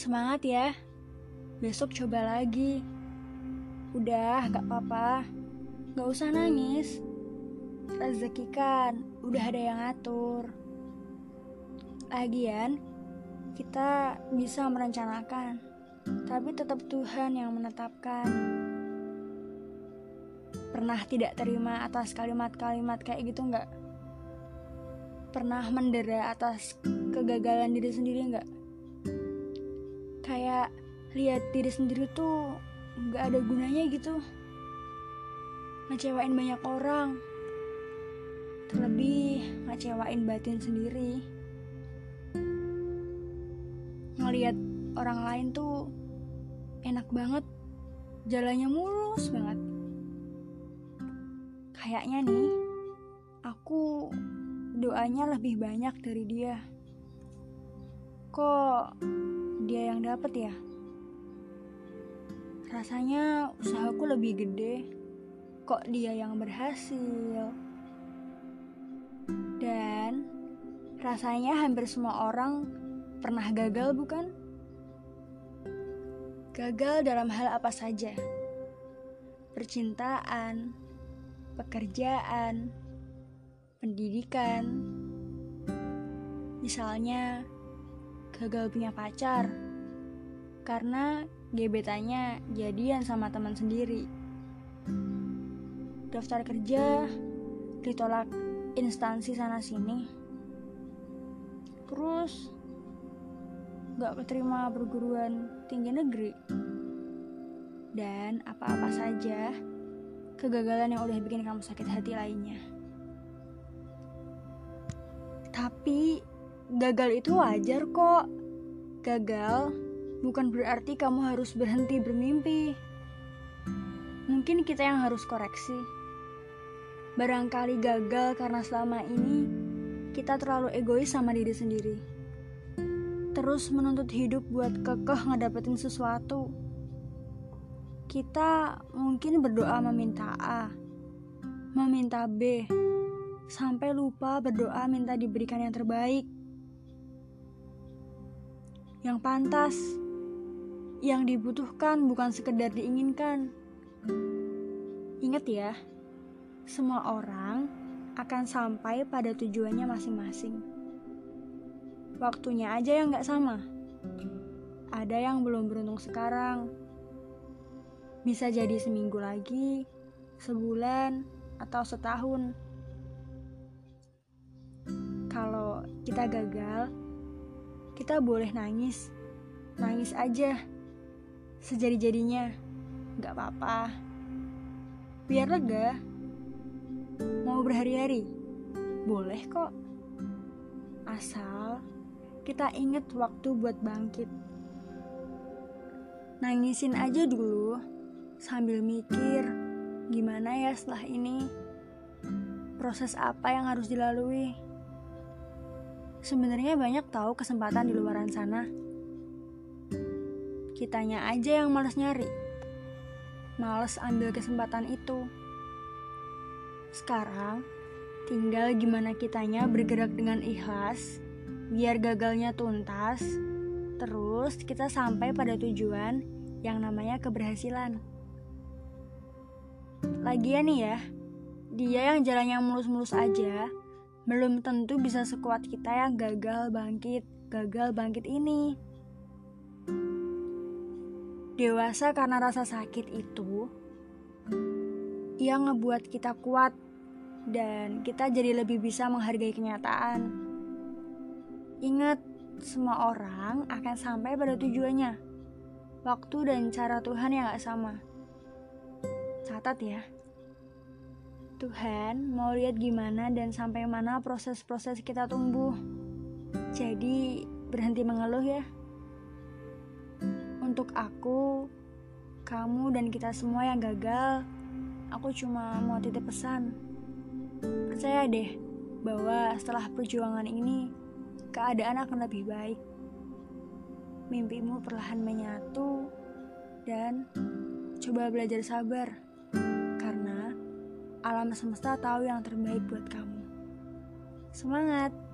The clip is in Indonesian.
Semangat ya. Besok coba lagi. Udah, gak apa-apa. Gak usah nangis. Rezeki kan udah ada yang ngatur. Lagian, kita bisa merencanakan, tapi tetap Tuhan yang menetapkan. Pernah tidak terima atas kalimat-kalimat kayak gitu nggak? Pernah mendera atas kegagalan diri sendiri nggak? Kayak lihat diri sendiri tuh nggak ada gunanya gitu. Ngecewain banyak orang, terlebih ngecewain batin sendiri. Ngeliat orang lain tuh enak banget, jalannya mulus banget. Kayaknya nih, aku doanya lebih banyak dari dia. Kok dia yang dapet ya? Rasanya usahaku lebih gede. Kok dia yang berhasil? Dan rasanya hampir semua orang pernah gagal, bukan? Gagal dalam hal apa saja? Percintaan, pekerjaan, pendidikan. Misalnya, gagal punya pacar karena gebetannya jadian sama teman sendiri. Daftar kerja ditolak instansi sana sini. Terus gak keterima perguruan tinggi negeri. Dan apa-apa saja kegagalan yang udah bikin kamu sakit hati lainnya. Tapi gagal itu wajar kok. Gagal bukan berarti kamu harus berhenti bermimpi. Mungkin kita yang harus koreksi. Barangkali gagal karena selama ini kita terlalu egois sama diri sendiri. Terus menuntut hidup buat kekeh ngedapetin sesuatu. Kita mungkin berdoa meminta A, meminta B, sampai lupa berdoa minta diberikan yang terbaik. Yang pantas, yang dibutuhkan bukan sekedar diinginkan. Ingat ya, semua orang akan sampai pada tujuannya masing-masing. Waktunya aja yang gak sama. Ada yang belum beruntung sekarang. Bisa jadi seminggu lagi, sebulan, atau setahun. Kalau kita gagal, kita boleh nangis. Nangis aja. Sejadi-jadinya. Gak apa-apa. Biar lega. Mau berhari-hari? Boleh kok. Asal kita inget waktu buat bangkit. Nangisin aja dulu sambil mikir gimana ya setelah ini. Proses apa yang harus dilalui? Sebenarnya banyak tahu kesempatan di luaran sana. Kitanya aja yang males nyari. Males ambil kesempatan itu. Sekarang, tinggal gimana kitanya bergerak dengan ikhlas, biar gagalnya tuntas, terus kita sampai pada tujuan yang namanya keberhasilan. Lagian nih ya, dia yang jalannya mulus-mulus aja, belum tentu bisa sekuat kita yang gagal bangkit, gagal bangkit ini. Dewasa karena rasa sakit itu, yang ngebuat kita kuat dan kita jadi lebih bisa menghargai kenyataan. Ingat, semua orang akan sampai pada tujuannya. Waktu dan cara Tuhan yang gak sama. Catat ya. Tuhan mau lihat gimana dan sampai mana proses-proses kita tumbuh. Jadi berhenti mengeluh ya. Untuk aku, kamu dan kita semua yang gagal, aku cuma mau titip pesan. Percaya deh bahwa setelah perjuangan ini, keadaan akan lebih baik. Mimpimu perlahan menyatu dan coba belajar sabar alam semesta tahu yang terbaik buat kamu. Semangat!